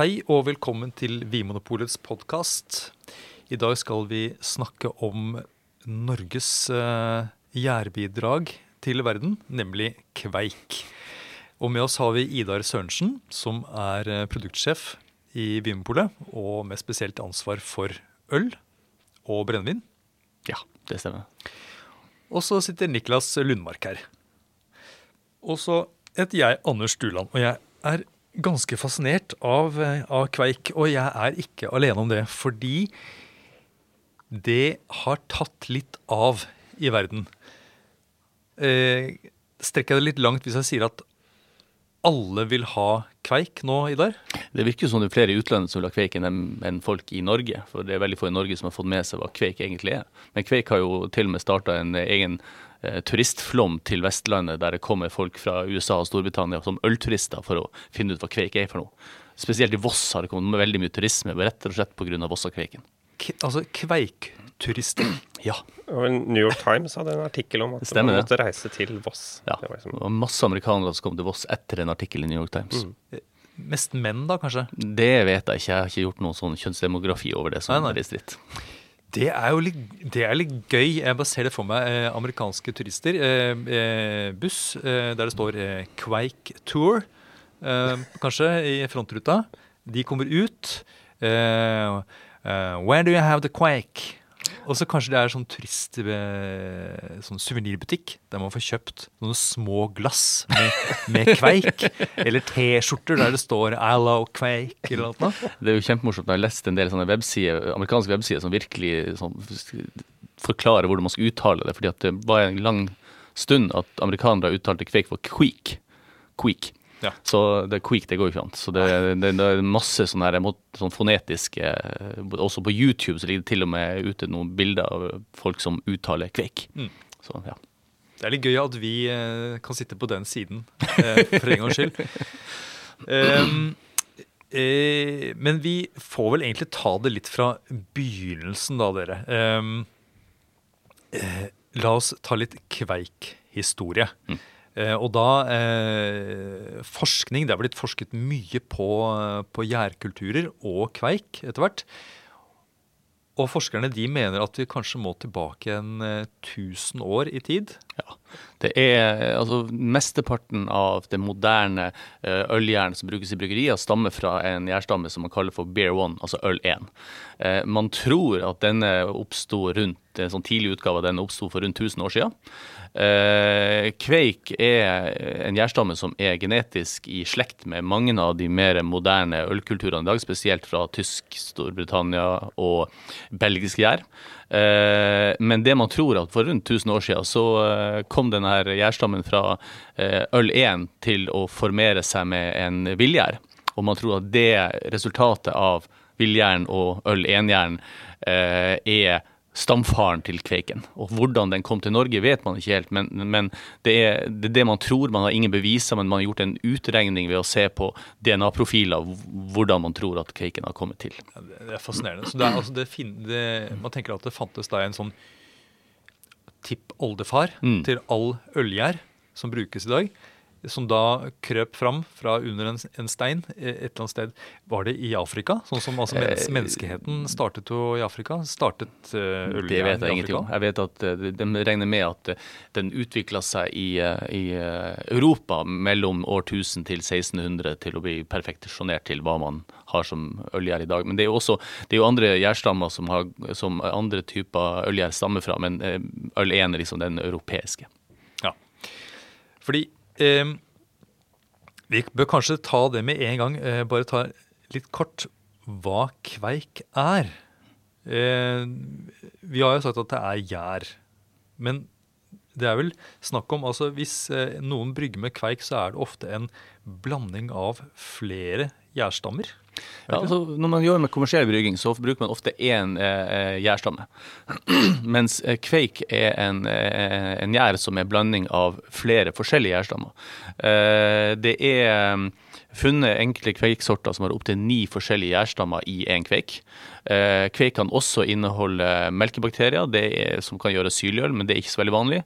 Hei og velkommen til Vinmonopolets podkast. I dag skal vi snakke om Norges uh, gjærbidrag til verden, nemlig kveik. Og med oss har vi Idar Sørensen, som er eh, produktsjef i Vinmonopolet, og med spesielt ansvar for øl og brennevin. Ja, det stemmer. Og så sitter Niklas Lundmark her. Og så heter jeg Anders Duland, og jeg er ganske fascinert av, eh, av, kveik. Og jeg er ikke alene om det, fordi det har tatt litt av i verden. Eh, strekker jeg det litt langt hvis jeg sier at alle vil ha kveik nå, Idar? Det virker som det er flere i utlandet som vil ha kveik enn folk i Norge. For det er veldig få i Norge som har fått med seg hva kveik egentlig er. Men kveik har jo til og med starta en egen Eh, turistflom til Vestlandet, der det kommer folk fra USA og Storbritannia som ølturister for å finne ut hva kveik er for noe. Spesielt i Voss har det kommet veldig mye turisme, rett og slett pga. Vossakveiken. K altså kveikturister? Ja. New York Times hadde en artikkel om at Stemmer, man måtte reise til Voss. Ja. Det var, liksom... det var masse amerikanere som kom til Voss etter en artikkel i New York Times. Mm. Eh, mest menn, da, kanskje? Det vet jeg ikke. Jeg har ikke gjort noen sånn kjønnsdemografi over det. som nei, nei. distrikt. Det er jo litt, det er litt gøy. Jeg bare ser det for meg. Eh, amerikanske turister. Eh, eh, buss eh, der det står eh, Quake Tour, eh, kanskje, i frontruta. De kommer ut. where do you have the quake? Og så kanskje det er sånn turist sånn suvenirbutikk der man får kjøpt noen små glass med, med kveik. eller T-skjorter der det står 'I love kveik' eller noe. Det er jo kjempemorsomt. Jeg har lest en del sånne websider, amerikanske websider som virkelig sånn, forklarer hvordan man skal uttale det. fordi at det var en lang stund at amerikanere uttalte kveik for kveik. Queak. Ja. Så det quick, det går jo ikke an. Så det, det, det, er masse sånne, her, sånn fonetiske Også på YouTube så ligger det til og med ute noen bilder av folk som uttaler kveik. Mm. Så, ja. Det er litt gøy at vi eh, kan sitte på den siden, eh, for en gangs skyld. Um, eh, men vi får vel egentlig ta det litt fra begynnelsen, da, dere. Um, eh, la oss ta litt kveik-historie. Mm. Eh, og da eh, Forskning Det er blitt forsket mye på, på gjærkulturer og kveik etter hvert. Og forskerne de mener at vi kanskje må tilbake en 1000 eh, år i tid. Ja, det er altså Mesteparten av det moderne uh, øljern som brukes i bryggerier, stammer fra en gjærstamme som man kaller for beer One, altså øl 1. Uh, man tror at denne oppsto rundt en sånn tidlig utgave av denne oppsto for rundt 1000 år siden. Eh, kveik er en gjærstamme som er genetisk i slekt med mange av de mer moderne ølkulturene i dag, spesielt fra tysk, Storbritannia og belgisk gjær. Eh, men det man tror at for rundt 1000 år siden så eh, kom denne gjærstammen fra øl 1 til å formere seg med en villgjær. Og man tror at det resultatet av villgjæren og øl 1-gjæren er stamfaren til kveiken. Og hvordan den kom til Norge, vet man ikke helt, men, men det, er, det, er, det man tror. Man har ingen beviser, men man har gjort en utregning ved å se på DNA-profiler hvordan man tror at kveiken har kommet til. Ja, det er fascinerende. Så det er, altså det, man tenker at det fantes da en sånn tippoldefar mm. til all ølgjær som brukes i dag som da krøp fram fra under en, en, stein et eller annet sted. Var det i Afrika? Sånn som altså, mens, eh, menneskeheten startet jo i Afrika? Startet uh, i Afrika? Det vet jeg ingenting om. Jeg vet at uh, De regner med at uh, den utvikla seg i, uh, i Europa mellom år 1000 til 1600 til å bli perfeksjonert til hva man har som ølgjær i dag. Men det er jo også det er jo andre gjærstammer som, som andre typer ølgjær stammer fra, men øl 1 er liksom den europeiske. Ja, fordi Eh, vi bør kanskje ta det med en gang. Eh, bare ta litt kort hva kveik er. Eh, vi har jo sagt at det er gjær. Men det er vel snakk om altså Hvis eh, noen brygger med kveik, så er det ofte en blanding av flere gjærstammer. Ja, altså, når man gjør med kommersiell brygging, så bruker man ofte én eh, gjærstamme. Mens eh, kveik er en, eh, en gjær som er blanding av flere forskjellige gjærstammer. Eh, det er funnet enkle kveiksorter som har opptil ni forskjellige gjærstammer i én kveik. Eh, kveik kan også inneholde melkebakterier, er, som kan gjøre syrligøl, men det er ikke så veldig vanlig.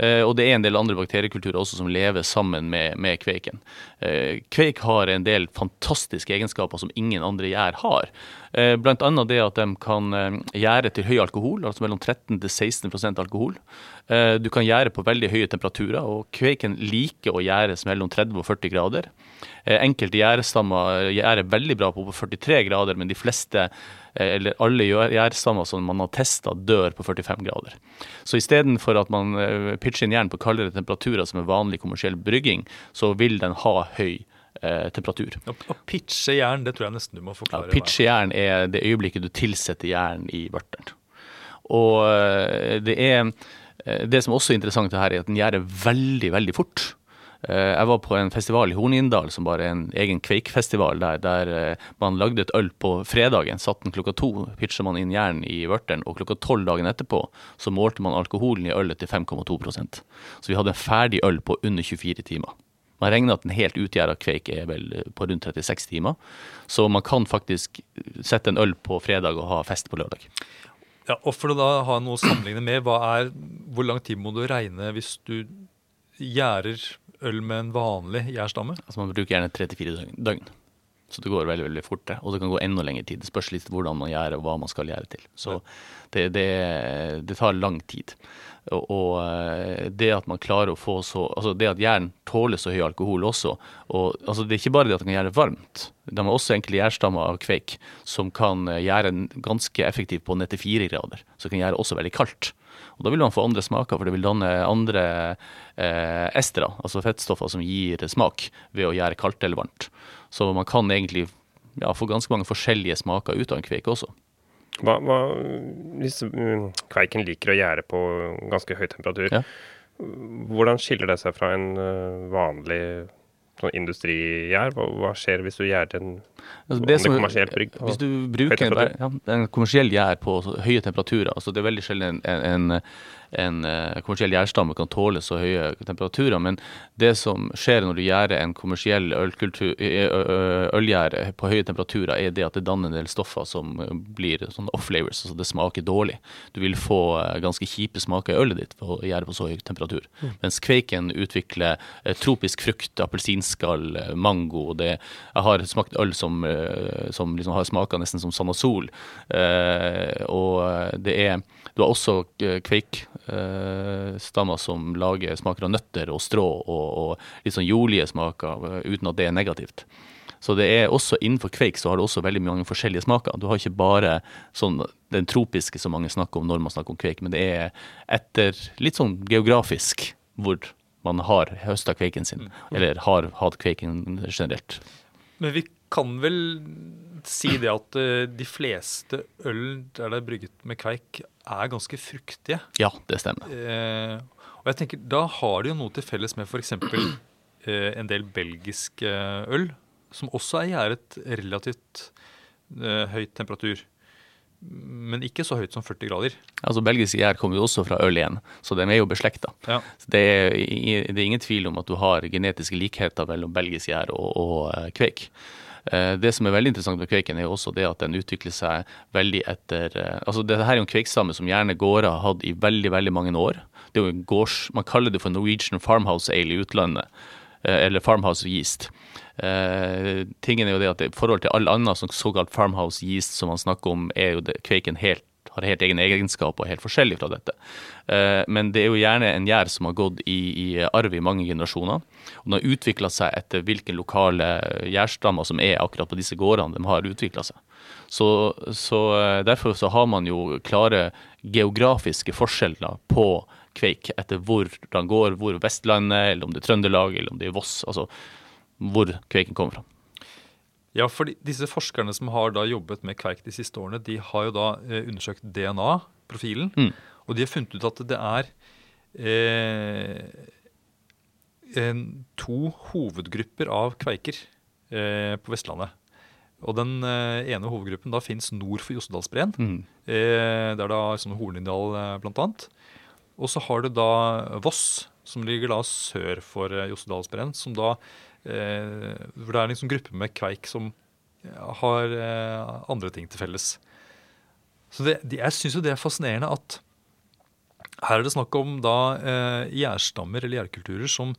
Eh, og det er en del andre bakteriekulturer også som lever sammen med, med kveiken. Eh, kveik har en del fantastiske egenskaper som ingen andre gjær har. Bl.a. det at de kan gjære til høy alkohol, altså mellom 13 til 16% alkohol. Du kan gjære på veldig høye temperaturer, og kveiken liker å gjæres mellom 30 og 40 grader. Enkelte gjærestammer gjærer veldig bra på 43 grader, men de fleste eller alle gjærstammer som man har testa, dør på 45 grader. Så istedenfor at man pitcher inn jern på kaldere temperaturer som er vanlig kommersiell brygging, så vil den ha høy eh, temperatur. Å pitche jern, det tror jeg nesten du må forklare. Ja, pitche jern er det øyeblikket du tilsetter jern i vørteren. Og eh, det er eh, Det som også er interessant her, er at den gjærer veldig, veldig fort. Eh, jeg var på en festival i Hornindal som bare er en egen kveikfestival der, der man lagde et øl på fredagen. Satt den klokka to, pitcha man inn jern i vørteren, og klokka tolv dagen etterpå så målte man alkoholen i ølet til 5,2% Så vi hadde en ferdig øl på under 24 timer. Man regner at en helt utgjæra kveik er vel på rundt 36 timer. Så man kan faktisk sette en øl på fredag og ha fest på lørdag. Ja, og For å da ha noe å sammenligne med, er, hvor lang tid må du regne hvis du gjærer øl med en vanlig gjærstamme? Altså Man bruker gjerne tre til fire døgn. Så det går veldig veldig fort. det. Og det kan gå enda lengre tid. Det spørs litt hvordan man gjør og hva man skal gjøre til. Så det, det, det tar lang tid. Og, og, eh, det at man klarer å få så Altså det at jern tåler så høy alkohol også. Og altså det er ikke bare det at den kan gjøre varmt. De har også enkelte gjærstammer av kveik som kan eh, gjøre ganske effektivt på ned til fire grader. Så det kan gjøre også veldig kaldt. Og Da vil man få andre smaker, for det vil danne andre eh, estere, altså fettstoffer som gir smak, ved å gjøre kaldt eller varmt. Så man kan egentlig ja, få ganske mange forskjellige smaker ut av en kveik også. Hva, hva, hvis mm, kveiken liker å gjære på ganske høy temperatur, ja. hvordan skiller det seg fra en vanlig vanlig sånn industrigjær? Hva, hva, skjer hvis du gjærer en altså kommersiell brygg Hvis du bruker en, ja, en kommersiell gjær på høye temperaturer, altså det er veldig sjelden en, en, en uh, kommersiell gjærstamme kan tåle så høye temperaturer. Men det som skjer når du gjærer en kommersiell ølgjære på høye temperaturer, er det at det danner en del stoffer som blir sånn off-flavors, altså det smaker dårlig. Du vil få ganske kjipe smaker i ølet ditt på å gjære på så høy temperatur. Mm. Mens kveiken utvikler tropisk frukt, appelsinskall, mango. og Det, jeg har smakt øl som, som liksom har smaka nesten som sand og sol. og det er Du har også kveik eh, som lager smaker av nøtter og strå og, og litt sånn jordlige smaker, eh, uten at det er negativt. Så det er også innenfor kveik så har du også veldig mange forskjellige smaker. Du har ikke bare sånn den tropiske som mange snakker om når man snakker om kveik, men det er etter litt sånn geografisk hvor man har høsta kveiken sin, mm. eller har hatt kveiken generelt. Men vi kan vel si det at de fleste øl der det er brygget med kveik, er ganske fruktige. Ja, det stemmer. Eh, og jeg tenker, Da har de jo noe til felles med f.eks. Eh, en del belgisk øl, som også er gjæret relativt eh, høyt temperatur. Men ikke så høyt som 40 grader. Altså Belgisk gjær kommer jo også fra øl igjen, så de er jo beslekta. Ja. Det, det, er ingen tvil om at du har genetiske likheter mellom belgisk gjær og, og kveik. Eh, det som er veldig interessant med kveiken, er jo også det at den utvikler seg veldig etter eh, Altså, det her er jo en kveikstamme som gjerne gårder har hatt i veldig, veldig mange år. Det er jo en gårds, Man kaller det for Norwegian Farmhouse Ale i utlandet. Eh, eller Farmhouse Yeast. Tingen er jo det at i forhold til all annen sånn såkalt farmhouse yeast som man snakker om, er jo det, kveiken helt har helt egen egenskap og er helt forskjellig fra dette. Eh, men det er jo gjerne en gjær som har gått i, i arv i mange generasjoner. Og den har utvikla seg etter hvilke lokale gjærstammer som er akkurat på disse gårdene de har utvikla seg. Så, så, eh, Derfor så har man jo klare geografiske forskjeller på kveik etter hvor den går, hvor Vestlandet, eller om det er Trøndelag, eller om det er Voss. Altså hvor kveiken kommer fra. Ja, for disse forskerne som har da jobbet med kveik de siste årene, de har jo da eh, undersøkt DNA-profilen. Mm. Og de har funnet ut at det er eh, en, to hovedgrupper av kveiker eh, på Vestlandet. Og den eh, ene hovedgruppen da fins nord for Jostedalsbreen. Mm. Eh, der da sånn Hornindal eh, blant annet. Og så har du da Voss, som ligger da sør for eh, Jostedalsbreen, som da hvor det er en liksom gruppe med kveik som har eh, andre ting til felles. Så det, de, Jeg syns jo det er fascinerende at her er det snakk om da eh, gjærstammer eller gjærkulturer som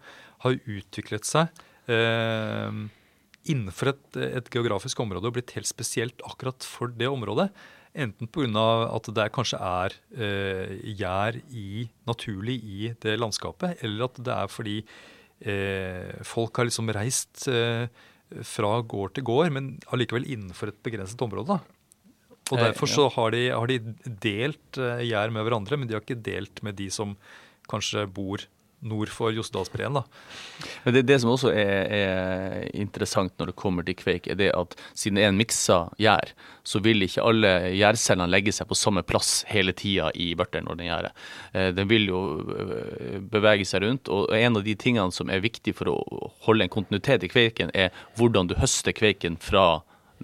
har utviklet seg eh, innenfor et, et, geografisk område og blitt helt spesielt akkurat for det området. Enten pga. at det kanskje er eh, gjær naturlig i det landskapet, eller at det er fordi eh, folk har liksom reist eh, fra gård til gård, men allikevel innenfor et begrenset område. da. Og eh, Derfor så har de, har de delt gjær med hverandre, men de har ikke delt med de som kanskje bor nord for Jostedalsbreen. Det, det som også er, er, interessant når det kommer til kveik, er det at siden det er en miksa gjær, så vil ikke alle gjærcellene legge seg på samme plass hele tida i børteren når den gjærer. Eh, den vil jo eh, bevege seg rundt, og en av de tingene som er viktig for å holde en kontinuitet i kveiken, er hvordan du høster kveiken fra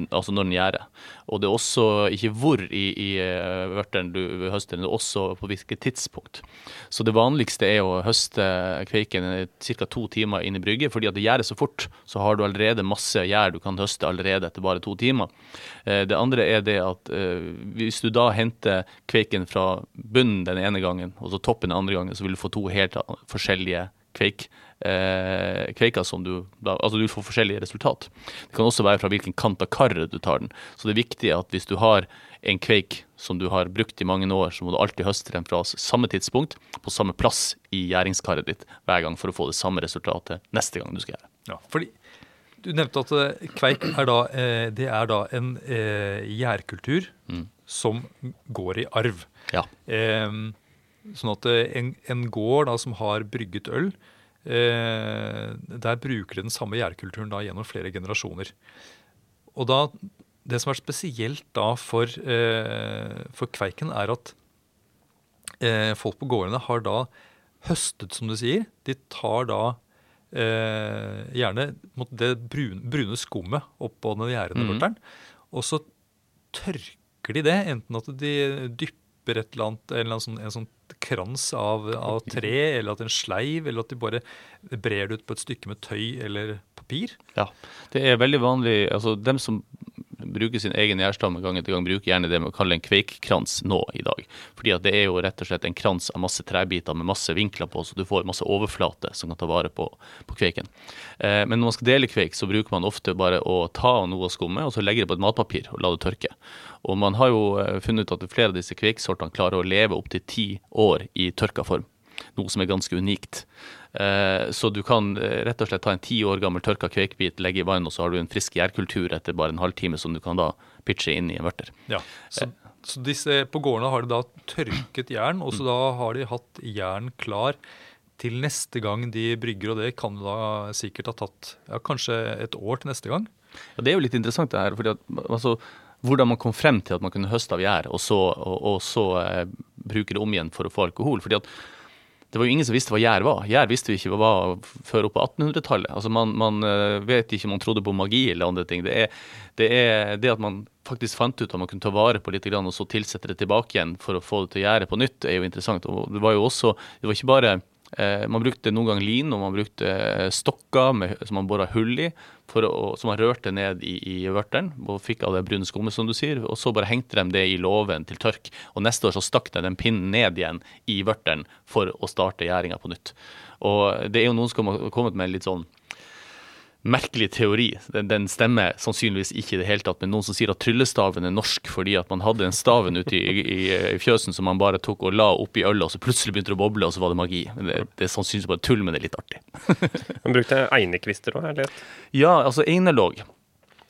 altså når den gjærer. Og det er også ikke hvor i, i eh, vørteren du høster det er også på hvilket tidspunkt. Så det vanligste er å høste kveiken ca. to timer inn i brygget, fordi at det gjærer så fort. Så har du allerede masse gjær du kan høste allerede etter bare to timer. Eh, det andre er det at eh, hvis du da henter kveiken fra bunnen den ene gangen, og så toppen den andre gangen, så vil du få to helt forskjellige kveik eh, kveika som du da, Altså du får forskjellige resultat. Det kan også være fra hvilken kant av karret du tar den. Så det er viktig at hvis du har en kveik som du har brukt i mange år, så må du alltid høste den fra samme tidspunkt, på samme plass i gjæringskaret ditt hver gang for å få det samme resultatet neste gang du skal gjøre. Ja, fordi du nevnte at eh, kveik er da, eh, det er da en eh, gjærkultur mm. som går i arv. Ja. Sånn at en, en gård da, som har brygget øl, der bruker de den samme gjærkulturen da gjennom flere generasjoner. Og da, Det som er spesielt da for, eh, for Kveiken, er at eh, folk på gårdene har da høstet, som du sier. De tar da eh, gjerne det brune, brune skummet oppå den gjærende mm. Og så tørker de det, enten at de dypper et eller annet, en, eller annen sånn, en sånn krans av, av, tre, eller at en sleiv, eller at de bare brer det ut på et stykke med tøy eller papir. Ja, det er veldig vanlig. altså Dem som bruker sin egen gjærstamme gang etter gang, bruker gjerne det man kaller en kveikkrans nå i dag. Fordi at det er jo rett og slett en krans av masse trebiter med masse vinkler på, så du får masse overflate som kan ta vare på, på kveiken. Eh, men når man skal dele kveik, så bruker man ofte bare å ta noe av skummet og så legge det på et matpapir og la det tørke. Og man har jo eh, funnet ut at flere av disse kveiksortene klarer å leve opptil ti år i tørka form. Noe som er ganske unikt. Eh, så du kan eh, rett og slett ta en ti år gammel tørka kveikbit, legge i vann, og så har du en frisk gjærkultur etter bare en halvtime som du kan da pitche inn i en vørter. Ja, så, så disse, på gårdene har de da tørket jern, og så da har de hatt jern klar til neste gang de brygger, og det kan da sikkert ha tatt ja, kanskje et år til neste gang. Ja, Det er jo litt interessant det her. fordi at altså, hvordan man kom frem til at man kunne høste av gjær, og så, og, og så eh, bruke det om igjen for å få alkohol. fordi at det var jo ingen som visste hva gjær var. Gjær visste vi ikke hva var før opp på 1800-tallet. Altså man, man, eh, vet ikke om man trodde på magi eller andre ting. Det er, det er, det at man faktisk fant ut at man kunne ta vare på litt og så tilsette det tilbake igjen for å få det til å gjære på nytt, er jo interessant. Og det var jo også, det var ikke bare Eh, man brukte noen gang lin, og man brukte eh, stokker som man bora hull i, å, som han rørte ned i, i vørteren og fikk av det brune skummet, som du sier. Og så bare hengte de det i låven til tørk. Og neste år så stakk de den pinnen ned igjen i vørteren for å starte gjæringa på nytt. Og det er jo noen som har kommet med litt sånn merkelig teori. Den, den, stemmer sannsynligvis ikke i det hele tatt, men noen som sier at tryllestaven er norsk fordi at man hadde en staven ute i, i, i, fjøsen som man bare tok og la oppi ølet, og så plutselig begynte det å boble, og så var det magi. Det, det, er sannsynligvis bare tull, men det er litt artig. man brukte einekvister òg, eller? Ja, altså einerlåg.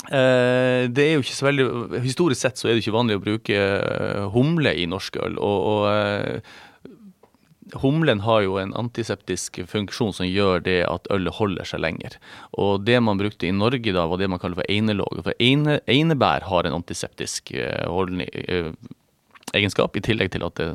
Eh, det er jo ikke så veldig Historisk sett så er det ikke vanlig å bruke eh, humle i norsk øl. og, og eh, Humlen har jo en antiseptisk funksjon som gjør det at ølet holder seg lenger. Og det man brukte i Norge da, var det man kaller for einelåg. For eine, einebær har en antiseptisk uh, holdning, uh, egenskap, i tillegg til at det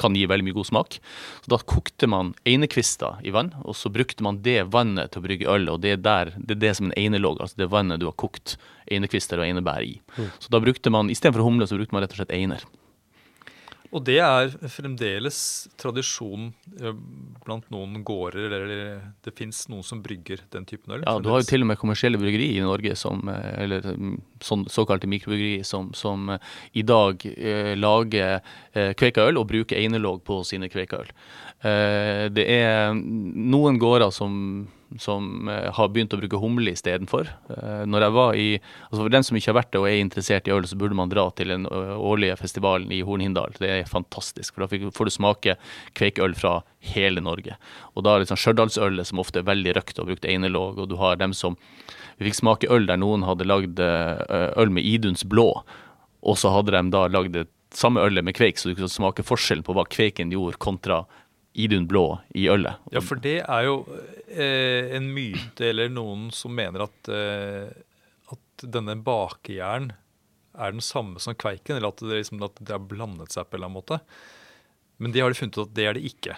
kan gi veldig mye god smak. Så Da kokte man einekvister i vann, og så brukte man det vannet til å brygge øl. og Det er, der, det, er det som en einelåg, altså det vannet du har kokt einekvister og einebær i. Mm. Så da brukte man, Istedenfor humle så brukte man rett og slett einer. Og det er fremdeles tradisjon eh, blant noen gårder, eller det fins noen som brygger den typen øl? Ja, du har jo til og med kommersielle bryggeri i Norge, som, eh, eller mm, sånn, såkalte mikrobryggeri, som, som, eh, i dag eh, lager eh, kveika øl og bruker einelåg på sine kveika øl. Eh, det er noen gårder som som eh, har begynt å bruke humle istedenfor. Eh, når i, altså For dem som ikke har vært det og er interessert i øl, så burde man dra til den årlige festivalen i Hornhindal. Det er fantastisk, for da får du smake kveikøl fra hele Norge. Og da er sånn Stjørdalsølet som ofte er veldig røkt og brukt einelåg, og du har dem som Vi fikk smake øl der noen hadde lagd øl med Iduns blå, og så hadde de da lagd samme ølet med kveik, så du kunne smake forskjellen på hva kveiken gjorde kontra Idun blå i ølet. Ja, for det er jo eh, en myte, eller noen som mener at, eh, at denne bakejern er den samme som kveiken, eller at det, liksom, at det har blandet seg på en eller annen måte. Men det har de funnet ut at det er det ikke.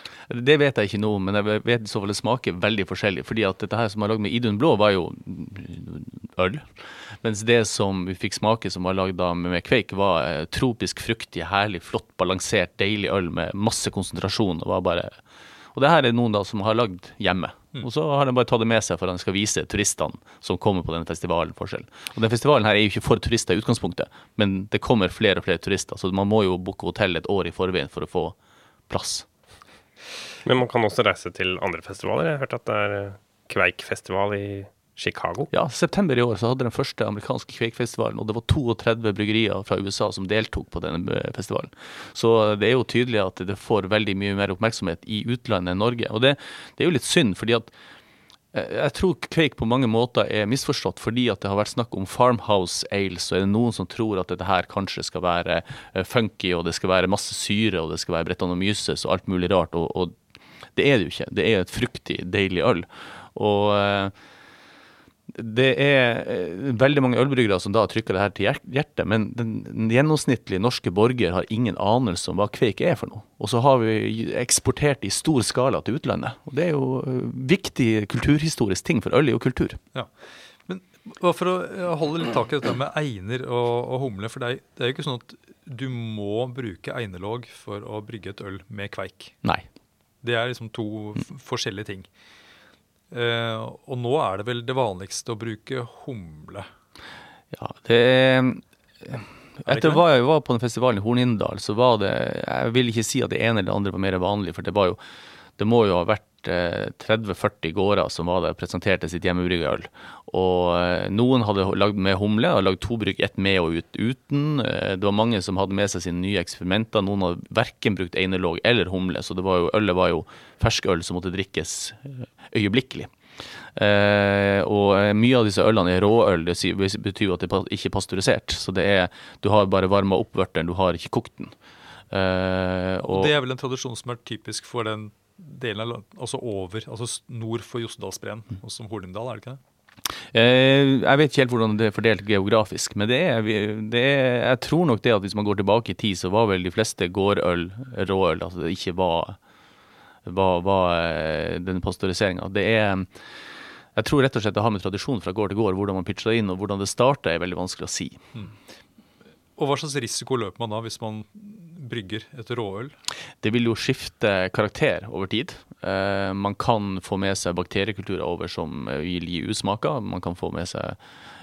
Det vet jeg ikke noe om, men jeg vet i så fall det smaker veldig forskjellig. fordi at dette her som er lagd med Idun blå, var jo øl. Mens det som vi fikk smake som var lagd med kveik, var eh, tropisk fruktig, herlig, flott, balansert, deilig øl med masse konsentrasjon. Og var bare og det her er noen da som har lagd hjemme. Mm. Og så har de bare tatt det med seg for at de skal vise turistene som kommer på denne festivalen, forskjell. Og den festivalen her er jo ikke for turister i utgangspunktet, men det kommer flere og flere turister, så man må jo booke hotell et år i forveien for å få plass. Men man kan også reise til andre festivaler. Jeg har hørt at det er eh, Kveikfestival i Chicago? Ja, september i år så hadde den første amerikanske kveikfestivalen, og det var 32 bryggerier fra USA som deltok på denne eh, festivalen. Så det er jo tydelig at det får veldig mye mer oppmerksomhet i utlandet enn Norge. Og det, det er jo litt synd, fordi at jeg tror kveik på mange måter er misforstått fordi at det har vært snakk om farmhouse ale. Så er det noen som tror at dette her kanskje skal være eh, funky, og det skal være masse syre, og det skal være bretanomyces og alt mulig rart. Og, og det er det jo ikke. Det er et fruktig, deilig øl. Og det er eh, veldig mange ølbryggere som da trykker det her til hjertet, men den gjennomsnittlige norske borger har ingen anelse om hva kveik er for noe. Og så har vi eksportert i stor skala til utlandet. Og det er jo eh, viktig kulturhistorisk ting, for øl er jo kultur. Ja. Men for å holde litt tak i dette med einer og, og humle, for det er, det er jo ikke sånn at du må bruke einelåg for å brygge et øl med kveik. Nei. Det er liksom to forskjellige ting. Uh, og nå er det vel det vanligste å bruke humle? Ja, det er etter hva jeg var på den festivalen i Hornindal, så var det Jeg vil ikke si at det ene eller det andre var mer vanlig, for det var jo Det må jo ha vært 30-40 eh, gårder som var der presenterte sitt hjemmebrygga øl. Og eh, noen hadde lagd med humle, og lagd to brygg, ett med og ut uten. Det var mange som hadde med seg sine nye eksperimenter. Noen hadde verken brukt einelog eller humle, så det var jo, ølet var jo ferskøl som måtte drikkes øyeblikkelig. Uh, og mye av disse ølene er råøl, det betyr at det ikke er pasteurisert. Så det er, du har bare varma opp vørteren, du har ikke kokt den. Eh, og, det er vel en tradisjon som er typisk for den delen av altså over, altså nord for Jostedalsbreen, som Hornindal, er det ikke det? Eh, jeg vet ikke helt hvordan det er fordelt geografisk, men det er, det er, jeg tror nok det at hvis man går tilbake i tid, så var vel de fleste gårdøl råøl. Altså det ikke var var, var eh, den pasteuriseringa. Det er jeg tror rett og slett det har med tradisjon fra gård til gård. Hvordan man pitcher det inn og hvordan det starter, er veldig vanskelig å si. Mm. Og Hva slags risiko løper man da hvis man brygger et råøl? Det vil jo skifte karakter over tid. Eh, man kan få med seg bakteriekulturer over som vil gi usmaker. Man kan få med seg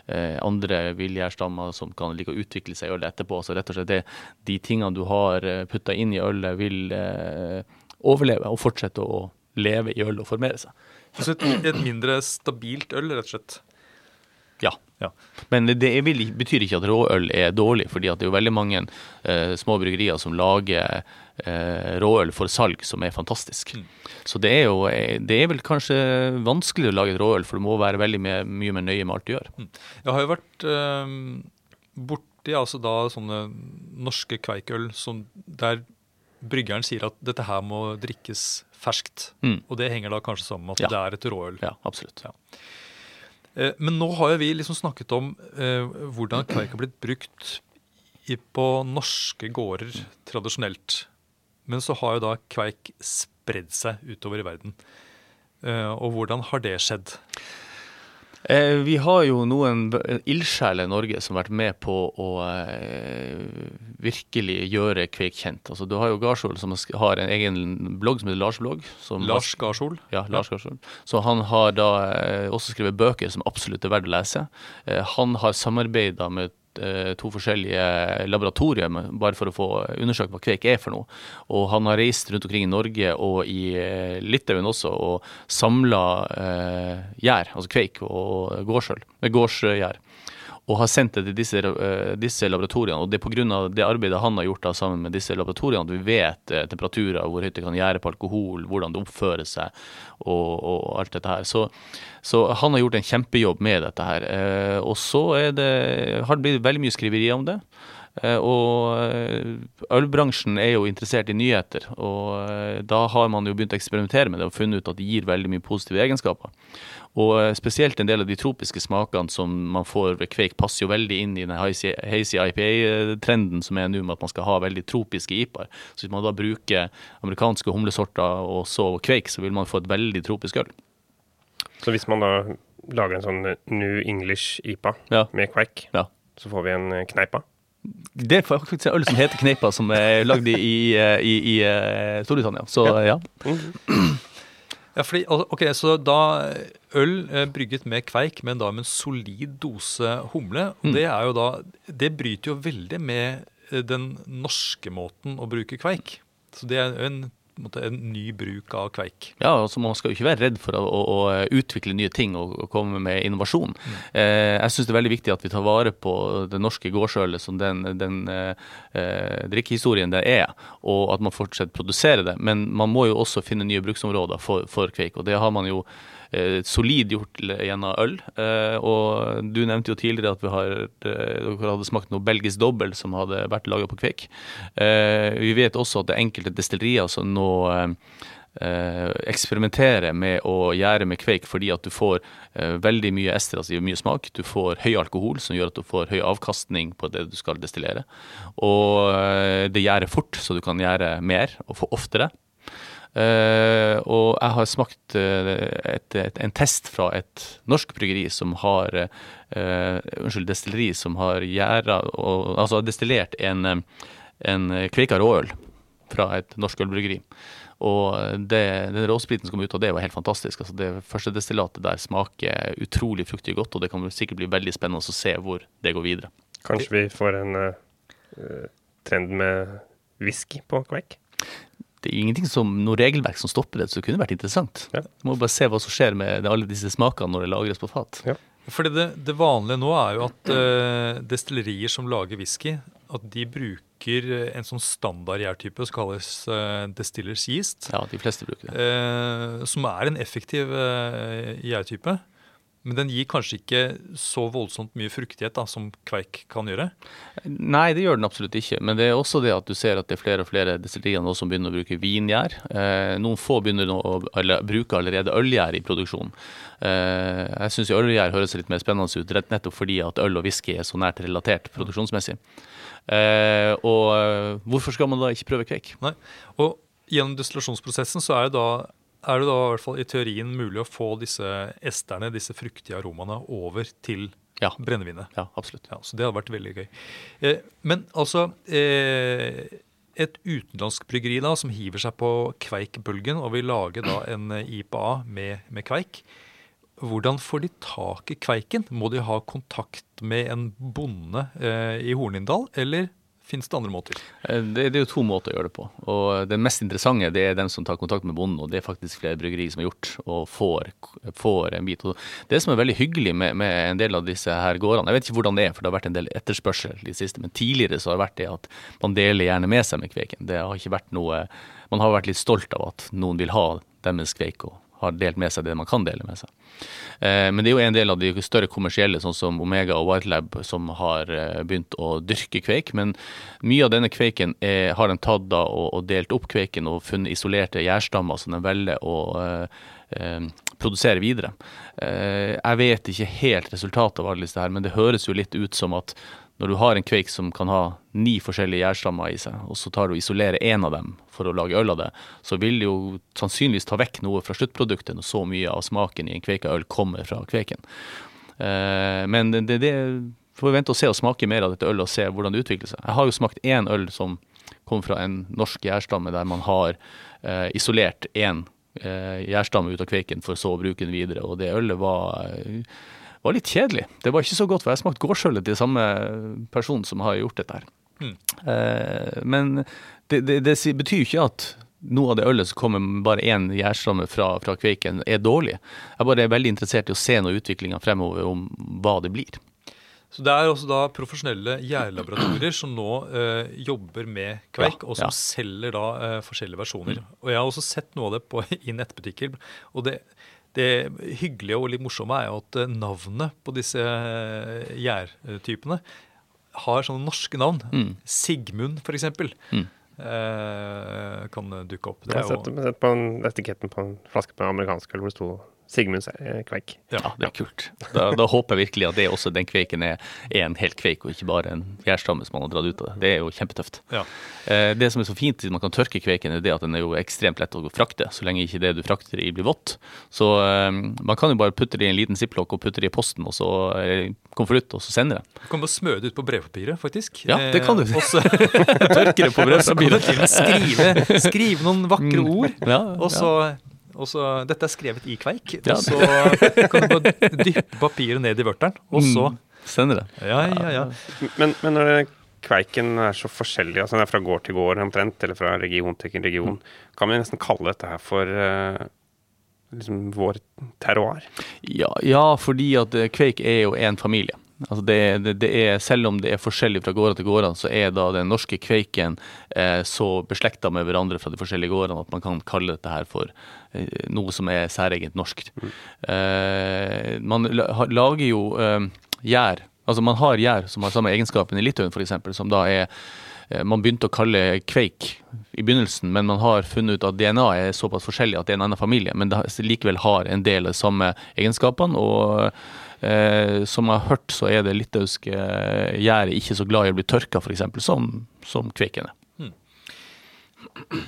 eh, andre villgjærstammer som kan like å utvikle seg i ølet etterpå. Så rett og slett det, de tingene du har eh, putta inn i ølet, vil eh, overleve og fortsette å leve i øl og formere seg. Så et, et mindre stabilt øl, rett og slett? Ja. ja. Men det vil, betyr ikke at råøl er dårlig, fordi det er jo veldig mange eh, små bryggerier som lager eh, råøl for salg, som er fantastisk. Mm. Så det er jo eh, det er vel kanskje vanskelig å lage et råøl, for du må være veldig mye, mye mer nøye med alt du gjør. Mm. Jeg har jo vært eh, borti altså da sånne norske kveikøl som der bryggeren sier at dette her må drikkes ferskt. Mm. Og det henger da kanskje sammen med at ja. det er et råøl. Ja, absolutt. Ja. Eh, men nå har jo vi liksom snakket om eh, hvordan kveik har blitt brukt på norske gårder tradisjonelt. Men så har jo da kveik spredd seg utover i verden. Eh, og hvordan har det skjedd? Eh, vi har jo noen ildsjeler i Norge som har vært med på å eh, virkelig gjøre Kveik kjent. Altså, du har jo Garsol som har en egen blogg som heter Lars-blogg. Lars Garsol? Ja, Lars. Garsol. Så han har da eh, også skrevet bøker som absolutt er verdt å lese. Eh, han har samarbeida med to forskjellige laboratorier bare for å få undersøkt hva kveik er for noe. Og han har reist rundt omkring i Norge og i eh, Litauen også og samla eh, gjær, altså kveik og gårdsgjær og har sendt det til disse, uh, disse laboratoriene. og Det er pga. det arbeidet han har gjort da, sammen med disse laboratoriene at vi vet eh, temperaturer, hvor høyt det kan gjære på alkohol, hvordan det oppfører seg og, og alt dette her. Så, så, han har gjort en kjempejobb med dette her. Eh, og så det, har det blitt veldig mye skriverier om det. Og ølbransjen er jo interessert i nyheter, og da har man jo begynt å eksperimentere med det og funnet ut at det gir veldig mye positive egenskaper. Og eh, spesielt en del av de tropiske smakene som man får ved kveik, passer jo veldig inn i den hazy, IPA-trenden som er nå med at man skal ha veldig tropiske IPA-er. Så hvis man da bruker amerikanske humlesorter og så kveik, så vil man få et veldig tropisk øl. Så hvis man da lager en sånn New English IPA ja. med kveik, ja. så får vi en eh, kneipa? Det er faktisk en øl som heter Kneipa, som er lagd i, i, i, i Storbritannia. Så ja. ja. Mm. Fordi, ok, Så da øl eh, brygget med kveik, men da med en solid dose humle. mm. Det er jo da, det bryter jo veldig med eh, den norske måten å bruke kveik. Så det er en en ny bruk av kveik. Ja, altså Man skal jo ikke være redd for å, å, å utvikle nye ting og, og, komme med innovasjon. Mm. Eh, jeg syns det er veldig viktig at vi tar vare på det norske gårdsølet som den, den eh, drikkehistorien det er, og at man fortsetter å produsere det. Men man må jo også finne nye bruksområder for, for kveik, og det har man jo eh, solid gjort gjennom øl. Eh, og du nevnte jo tidligere at vi har, eh, dere hadde smakt noe belgisk dobbel som hadde vært laga på kveik. Eh, vi vet også at det er enkelte destillerier som nå Eh, eksperimentere med å gjære med kveik fordi at du får eh, veldig mye ester, altså mye smak. Du får høy alkohol, som gjør at du får høy avkastning på det du skal destillere. Og eh, det gjærer fort, så du kan gjære mer og få oftere. Uh, og jeg har smakt uh, et, et, en test fra et norsk bryggeri som har uh, Unnskyld, destilleri som har gjæra Altså destillert en, en kveika råøl fra et norsk ølbryggeri. Og det, den råspriten som kom ut av det, var helt fantastisk. Altså det første destillatet der smaker utrolig fruktig godt, og det kan sikkert bli veldig spennende å se hvor det går videre. Kanskje vi får en trend med whisky på kveik? Det er ingenting som noe regelverk som stopper det, så det kunne vært interessant. Ja. må bare se hva som skjer med alle disse smakene når det lagres på fat. Ja. Fordi det, det, vanlige nå er jo at uh, destillerier som lager whisky, at de bruker en sånn standard gjærtype som kalles uh, destillers yeast. Ja, de fleste bruker det. Uh, som er en effektiv uh, gjærtype. Men den gir kanskje ikke så voldsomt mye fruktighet da, som kveik kan gjøre? Nei, det gjør den absolutt ikke. Men det er også det at du ser at det er flere og flere destillerier nå som begynner å bruke vingjær. Eh, noen få begynner å eller, bruke allerede ølgjær i produksjonen. Eh, jeg syns ølgjær høres litt mer spennende ut, rett nettopp fordi at øl og whisky er så nært relatert produksjonsmessig. Eh, og eh, hvorfor skal man da ikke prøve kveik? Nei, og Gjennom destillasjonsprosessen så er det da er det da i hvert fall i teorien mulig å få disse esterne, disse fruktige aromaene, over til ja. brennevinet. Ja, absolutt. Ja, så det hadde vært veldig gøy. Eh, men altså eh, Et utenlandsk bryggeri da, som hiver seg på kveikbølgen og vil lage da en IPA med, med kveik. Hvordan får de tak i kveiken? Må de ha kontakt med en bonde eh, i Hornindal, eller Fins det andre måter? Eh, det, det, er jo to måter å gjøre det på. Og Det mest interessante det er den som tar kontakt med bonden. og Det er faktisk flere bryggerier som har gjort, og får, får en bit. Og det som er veldig hyggelig med, med, en del av disse her gårdene Jeg vet ikke hvordan det er, for det har vært en del etterspørsel i det siste. Men tidligere så har det vært det at man deler gjerne med seg med kveiken. Det har ikke vært noe Man har vært litt stolt av at noen vil ha deres kveik. og har delt med seg det man kan dele med seg. Eh, men det er jo en del av de større kommersielle, sånn som Omega og Whitelab, som har eh, begynt å dyrke kveik. Men mye av denne kveiken er, har de tatt da og, og, delt opp kveiken og funnet isolerte gjærstammer som de velger å eh, eh, produsere videre. Eh, jeg vet ikke helt resultatet av alle disse her, men det høres jo litt ut som at når du har en kveik som kan ha ni forskjellige gjærstammer i seg, og så tar du og isolerer én av dem for å lage øl av det, så vil det jo sannsynligvis ta vekk noe fra sluttproduktet når så mye av smaken i en kveika øl kommer fra kveiken. Eh, men det, det får vi vente og se og smake mer av dette ølet og se hvordan det utvikler seg. Jeg har jo smakt én øl som kom fra en norsk gjærstamme der man har eh, isolert én eh, gjærstamme ut av kveiken for så å bruke den videre, og det ølet var var litt kjedelig. Det var ikke så godt, for jeg smakte smakt gårdsølet til samme person som har gjort dette her. Mm. Eh, men det, det, det, betyr ikke at noe av det ølet som kommer med bare én gjærstamme fra, fra, kveiken, er dårlig. Jeg bare er veldig interessert i å se noe utviklinga fremover om hva det blir. Så Det er også da profesjonelle gjærlaboratorier som nå eh, jobber med kveik, ja, og som ja. selger da eh, forskjellige versjoner. Mm. Og Jeg har også sett noe av det på, i nettbutikker. og det, det hyggelige og litt morsomme er jo at eh, navnet på disse eh, gjærtypene har sånne norske navn. Mm. Sigmund, f.eks. Mm. Eh, kan dukke opp. Det jeg har sett, jo... sett på en, etiketten på en flaske på amerikansk øl hvor det sto Sigmund eh, Kveik. Ja, det er kult. Da, da, håper jeg virkelig at det også den kveiken er, er en hel kveik, og ikke bare en gjærstamme som man har dratt ut av det. Det er jo kjempetøft. Ja. Eh, det som er så fint siden man kan tørke kveiken, er det at den er jo ekstremt lett å frakte, så lenge ikke det du frakter i blir vått. Så eh, man kan jo bare putte det i en liten ziplock og putte det i posten, og så konvolutt, og så sende det. Du kan bare smøre det ut på brevpapiret, faktisk. Ja, det kan du. Eh, og så tørke det på brevpapiret. skrive, skrive noen vakre mm. ord, ja, og så og så, Dette er skrevet i kveik. Ja. Og så kan du bare dyppe papiret ned i vørteren, og så mm. Sender det. Ja, ja, ja. Men, men når kveiken er så forskjellig, altså den er fra gård til gård omtrent, eller fra region til region, kan vi nesten kalle dette her for uh, liksom vår terroir? Ja, ja, fordi at eh, kveik er jo en familie. Altså det, det, det, er, selv om det er forskjellig fra gårder til gårder, så er da den norske kveiken eh, så beslekta med hverandre fra de forskjellige gårdene at man kan kalle dette her for eh, noe som er særegent norsk. Mm. Eh, man lager jo eh, gjær, altså man har gjær som har samme egenskapen i Litauen f.eks., som da er eh, man begynte å kalle kveik i begynnelsen, men man har funnet ut at DNA er såpass forskjellig at det er en annen familie, men det likevel har en del av de samme egenskapene. og Eh, som jeg har hørt, så er det litauiske eh, gjæret ikke så glad i å bli tørka, f.eks., som, som kveiken er. Hmm.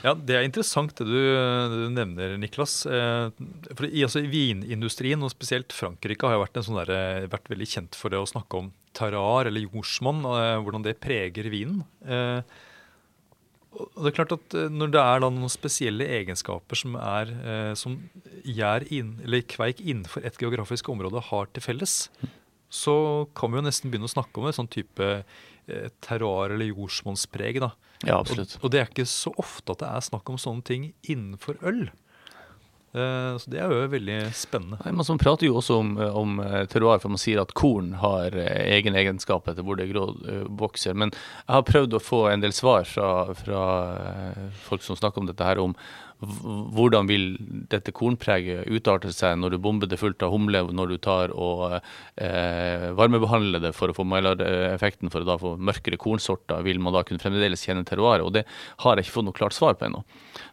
Ja, Det er interessant det du, det du nevner, Niklas. Eh, for i, altså, Vinindustrien, og spesielt Frankrike, har jo vært, sånn der, eh, vært veldig kjent for det å snakke om terrar eller jordsmonn, hvordan det preger vinen. Og det er klart at Når det er noen spesielle egenskaper som, er, som gjær inn, eller kveik innenfor et geografisk område har til felles, så kan vi jo nesten begynne å snakke om en sånn type eh, terroir- eller jordsmonnspreg. Ja, absolutt. Og, og, det er ikke så ofte at det er snakk om sånne ting innenfor øl. Eh, så Det er jo veldig spennende. Nei, man prater jo også om, om eh, terroir, for man sier at korn har eh, egen egenskap etter hvor det grå, vokser. Men jeg har prøvd å få en del svar fra, fra folk som snakker om dette her, om hvordan vil dette kornpreget utarte seg når du bomber det fullt av humle, når du tar og eh, varmebehandler det for å få Maillard-effekten for å da få mørkere kornsorter? Vil man da kunne fremdeles kjenne terroiret? Og det har jeg ikke fått noe klart svar på ennå.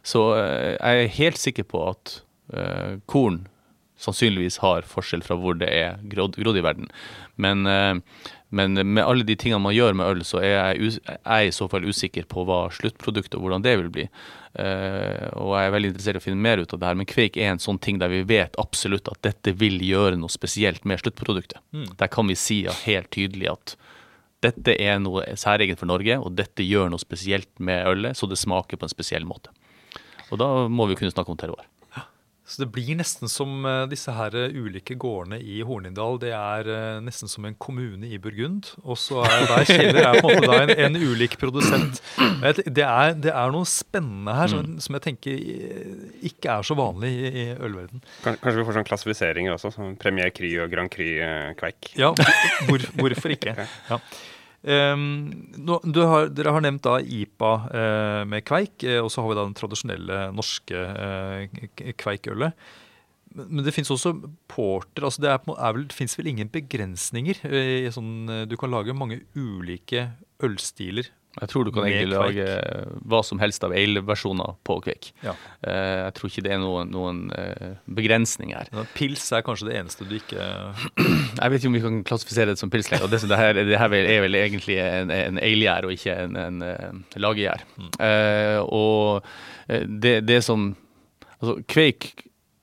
Så eh, jeg er helt sikker på at eh, korn sannsynligvis har forskjell fra hvor det er grodd, grodd i verden. Men eh, men med alle de tingene man gjør med øl, så er jeg, jeg i så fall usikker på hva sluttproduktet og hvordan det vil bli. Eh, og jeg er veldig interessert i å finne mer ut av det her. Men Kveik er en sånn ting der vi vet absolutt at dette vil gjøre noe spesielt med sluttproduktet. Mm. Der kan vi si helt tydelig at dette er noe særegent for Norge, og dette gjør noe spesielt med ølet, så det smaker på en spesiell måte. Og da må vi kunne snakke om terroir. Så det blir nesten som uh, disse her uh, ulike gårdene i Hornindal. Det er uh, nesten som en kommune i Burgund. Og så er hver kjeller er på en måte en, en, ulik produsent. Det er, det er, noe spennende her som, mm. som, jeg tenker ikke er så vanlig i, i ølverden. Kanskje vi får sånn klassifiseringer også, som Premier Cry og Grand Cry Kveik. Ja, hvor, hvorfor ikke? Ja. Um, har, dere har nevnt da IPA uh, med kveik, uh, og så har vi da den tradisjonelle norske uh, kveikølet. Men det fins også porter. altså Det, er, er vel, finnes vel ingen begrensninger? Sånn, du kan lage mange ulike ølstiler jeg tror du kan egentlig lage hva som helst av ale-versjoner på Kvik. Ja. Uh, jeg tror ikke det er noen, noen uh, begrensning her. Ja, pils er kanskje det eneste du ikke Jeg vet ikke om vi kan klassifisere det som pils lenger. Det, det, her, det her er vel egentlig en, en ale-gjær og ikke en, en, en lagegjær. Mm. Uh, og det, det, som Altså, Kveik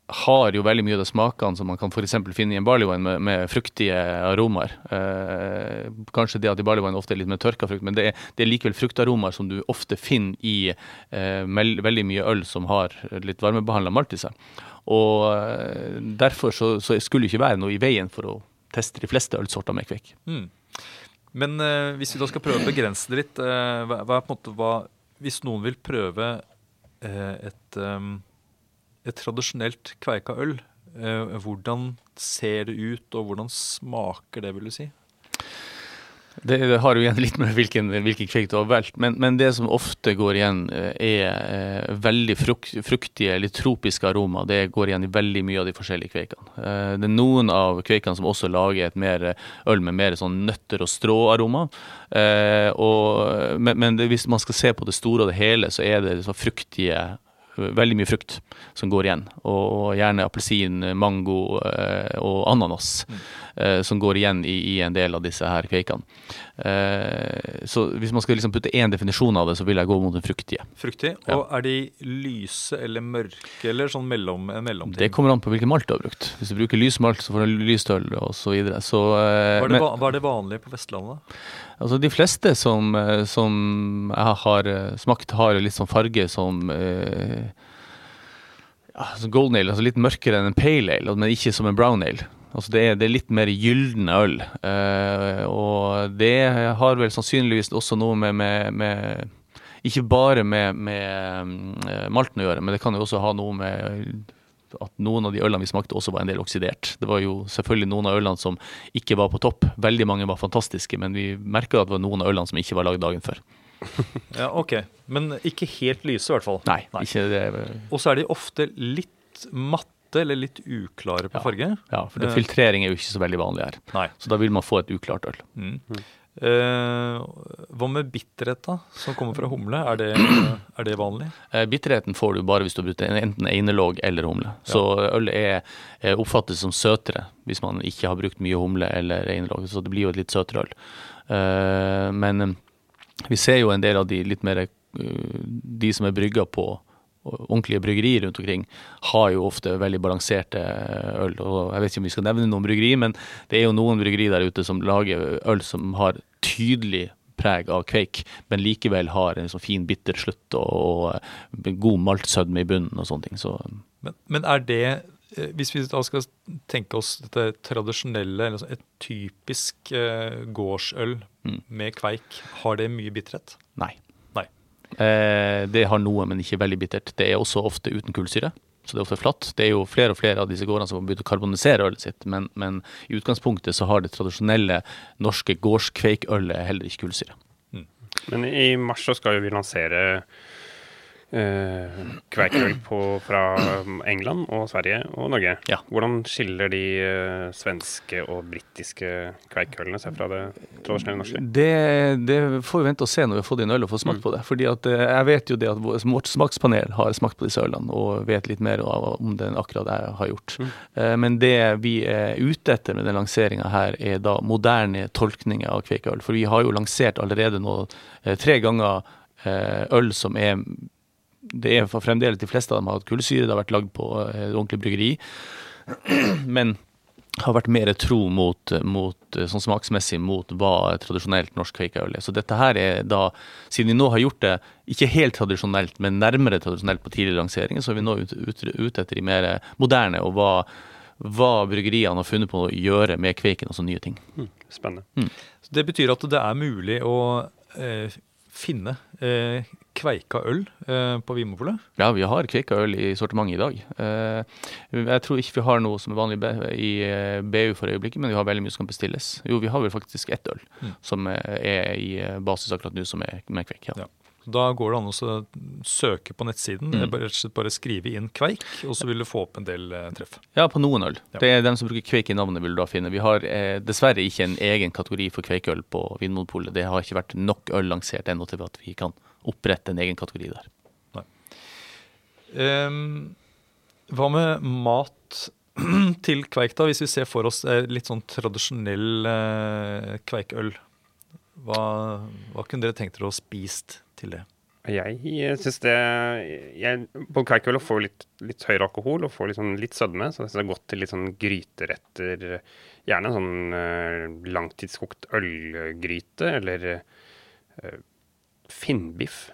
har jo veldig mye av de smakene som man kan f.eks. finne i en barleywine med, med fruktige aromaer. Eh, kanskje det at i barleywine ofte er litt mer tørka frukt, men det er, det er likevel fruktaromaer som du ofte finner i eh, veldig mye øl som har litt varmebehandla malt i seg. Og eh, derfor så, så, skulle det ikke være noe i veien for å teste de fleste ølsorter med kveik. Mm. Men eh, hvis vi da skal prøve å begrense det litt, eh, hva, hva, måte, hva, hvis noen vil prøve eh, et um et tradisjonelt kveika øl, eh, hvordan ser det ut, og hvordan smaker det, vil du si? Det, har jo igjen litt med hvilken, hvilken kveik du har valgt, men, men, det som ofte går igjen, eh, er eh, veldig frukt, fruktige eller tropiske aromaer. Det går igjen i veldig mye av de forskjellige kveikene. Det er noen av kveikene som også lager et mer øl med mer sånn nøtter og strå-aroma. Men, men hvis man skal se på det store og det hele, så er det så fruktige veldig mye frukt som går igjen. Og gjerne appelsin, mango eh, og ananas mm. eh, som går igjen i, i, en del av disse her kveikene. Eh, så hvis man skal liksom putte én definisjon av det, så vil jeg gå mot den fruktige. Fruktig, ja. Og er de lyse eller mørke, eller sånn mellom, mellomting? Det kommer an på hvilken malt du har brukt. Hvis du bruker lys malt, så får du lyst øl og så videre. Så, hva, er det, men, hva er det vanlige på Vestlandet? Altså De fleste som, eh, som jeg har eh, smakt, har litt sånn farge som eh, golden ale, altså litt mørkere enn en pale ale, men ikke som en brown ale. Altså det, er, det er litt mer gylne øl. Eh, og det har vel sannsynligvis også noe med, med, med Ikke bare med, med malten å gjøre, men det kan jo også ha noe med at noen av de ølene vi smakte også var en del oksidert. Det var jo selvfølgelig noen av ølene som ikke var på topp. Veldig mange var fantastiske, men vi merka at det var noen av ølene som ikke var lagd dagen før. ja, ok. Men ikke helt lyse, i hvert fall. Nei, Nei. ikke det. Og så er de ofte litt matte eller litt uklare på ja. farge. Ja, for det, filtrering er jo ikke så veldig vanlig her. Nei. Så da vil man få et uklart øl. Mm. Uh, hva med bitterhet, da, som kommer fra humle? Er det, er det vanlig? Uh, bitterheten får du bare hvis du bruker enten einelåg eller humle. Ja. Så øl er, oppfattes som søtere hvis man ikke har brukt mye humle eller einelåg. Så det blir jo et litt søtere øl. Uh, men vi ser jo en del av de litt mer De som er brygga på ordentlige bryggerier rundt omkring har jo ofte veldig balanserte øl. og Jeg vet ikke om vi skal nevne noen bryggeri, men det er jo noen bryggeri der ute som lager øl som har tydelig preg av kveik, men likevel har en så fin bitter slutt og, og god maltsødme i bunnen og sånne ting. Så. Men, men, er det, eh, hvis vi da skal tenke oss dette tradisjonelle, eller et typisk eh, gårdsøl mm. med kveik, har det mye bitterhet? Nei. Eh, det har noe, men ikke veldig bittert. Det er også ofte uten kullsyre, så det er ofte flatt. Det er jo flere og flere av disse gårdene som har begynt å karbonisere ølet sitt, men, men, i utgangspunktet så har det tradisjonelle norske gårdskveikølet heller ikke kullsyre. Mm. Men i mars så skal jo vi lansere eh, kveikøl fra um, England og Sverige og Norge. Ja. Hvordan skiller de uh, svenske og britiske kveikølene seg fra det tradisjonelle norske? Det, det, får vi vente og se når vi har fått inn øl og får smakt mm. på det. Fordi at uh, Jeg vet jo det at vårt smakspanel har smakt på disse ølene og vet litt mer om det enn akkurat jeg har gjort. Mm. Uh, men det vi er ute etter med den lanseringa her, er da moderne tolkninger av kveikøl. For vi har jo lansert allerede nå tre ganger øl som er det er for fremdeles de fleste av dem har hatt kullsyre, det har vært lagd på et eh, ordentlig bryggeri. Men har vært mer tro mot, mot, eh, sånn smaksmessig mot hva tradisjonelt norsk kveikeøl er. Så dette her er da, siden vi nå har gjort det ikke helt tradisjonelt, men nærmere tradisjonelt på tidligere lanseringer, så er vi nå ute ut, ut etter de mer moderne, og hva, hva, bryggeriene har funnet på å gjøre med kveiken, altså nye ting. Mm, spennende. Mm. det betyr at det er mulig å eh, finne eh, kveika øl eh, på Vinmopolet? Ja, vi har kveika øl i sortimentet i dag. Eh, jeg tror ikke vi har noe som er vanlig i BU eh, for øyeblikket, men vi har veldig mye som kan bestilles. Jo, vi har vel faktisk ett øl mm. som er i basis akkurat nå, som er med kveik. Ja. ja. Da går det an å søke på nettsiden. Mm. Bare, bare skrive inn kveik, og så vil du få opp en del eh, treff. Ja, på noen øl. Ja. Det er dem som bruker kveik i navnet, vil du da finne. Vi har eh, dessverre ikke en egen kategori for kveikøl på Vinmonopolet. Det har ikke vært nok øl lansert ennå til at vi kan opprette en egen kategori der. Nei. Um, hva med mat til kveik, da? Hvis vi ser for oss eh, litt sånn tradisjonell uh, kveikøl. Hva, hva kunne dere tenkt dere å spist til det? Jeg syns det jeg, På kveikøl får litt, litt høyere alkohol og få litt, sånn, litt sødme, så jeg synes det er godt til litt sånn gryteretter. Gjerne en sånn uh, langtidskokt ølgryte eller uh, finnbiff.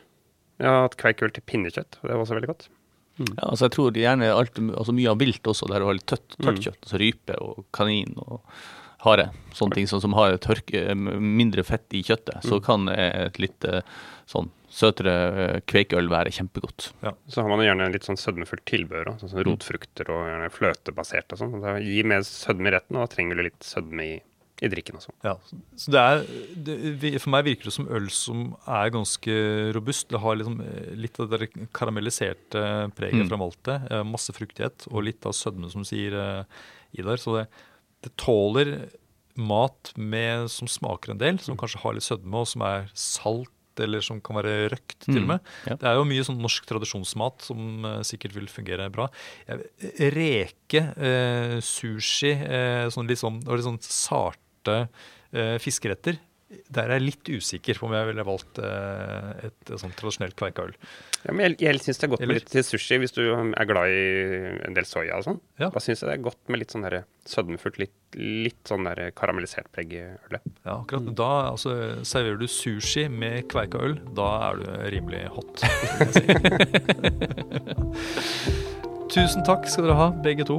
Jeg har hatt kveikøl til pinnekjøtt, og det var også veldig godt. Mm. Ja, altså jeg tror gjerne alt, altså mye av vilt også, der du har litt tørt, tørt mm. kjøtt. Altså rype og kanin og hare. Sånne ting som, som har tørke, mindre fett i kjøttet. Mm. Så kan et litt eh, sånn søtere eh, kveikøl være kjempegodt. Ja. Så har man gjerne litt sånn sødmefullt tilbør, sånn som rotfrukter og gjerne fløtebasert og sånn. Det gir mer sødme i retten, og da trenger du litt sødme i, i drikken også. Ja, så det er, det, For meg virker det som øl som er ganske robust. Det har liksom eh, litt av det karamelliserte preget mm. fra maltet. Masse fruktighet og litt av sødme, som sier, Idar. Så det, det tåler mat med, som smaker en del, som kanskje har litt sødme, og som er salt eller som kan være røkt, til og mm, med. Mm, ja. Det er jo mye sånn norsk tradisjonsmat som sikkert vil fungere bra. Reke, uh, sushi, uh, sånn litt sånn, litt sånn sarte fiskeretter der er jeg litt usikker på om jeg ville valgt eh, et, et sånt tradisjonelt kveikaøl. Ja, men jeg, jeg syns det er godt Eller? med litt til sushi hvis du er glad i en del soya og sånn. Ja. Da syns jeg det er godt med litt sånn sødmefullt, litt, litt sånn der karamellisert preg i ølet. Ja, akkurat. Da altså, serverer du sushi med kveikaøl. Da er du rimelig hot. Tusen takk skal dere ha, begge to.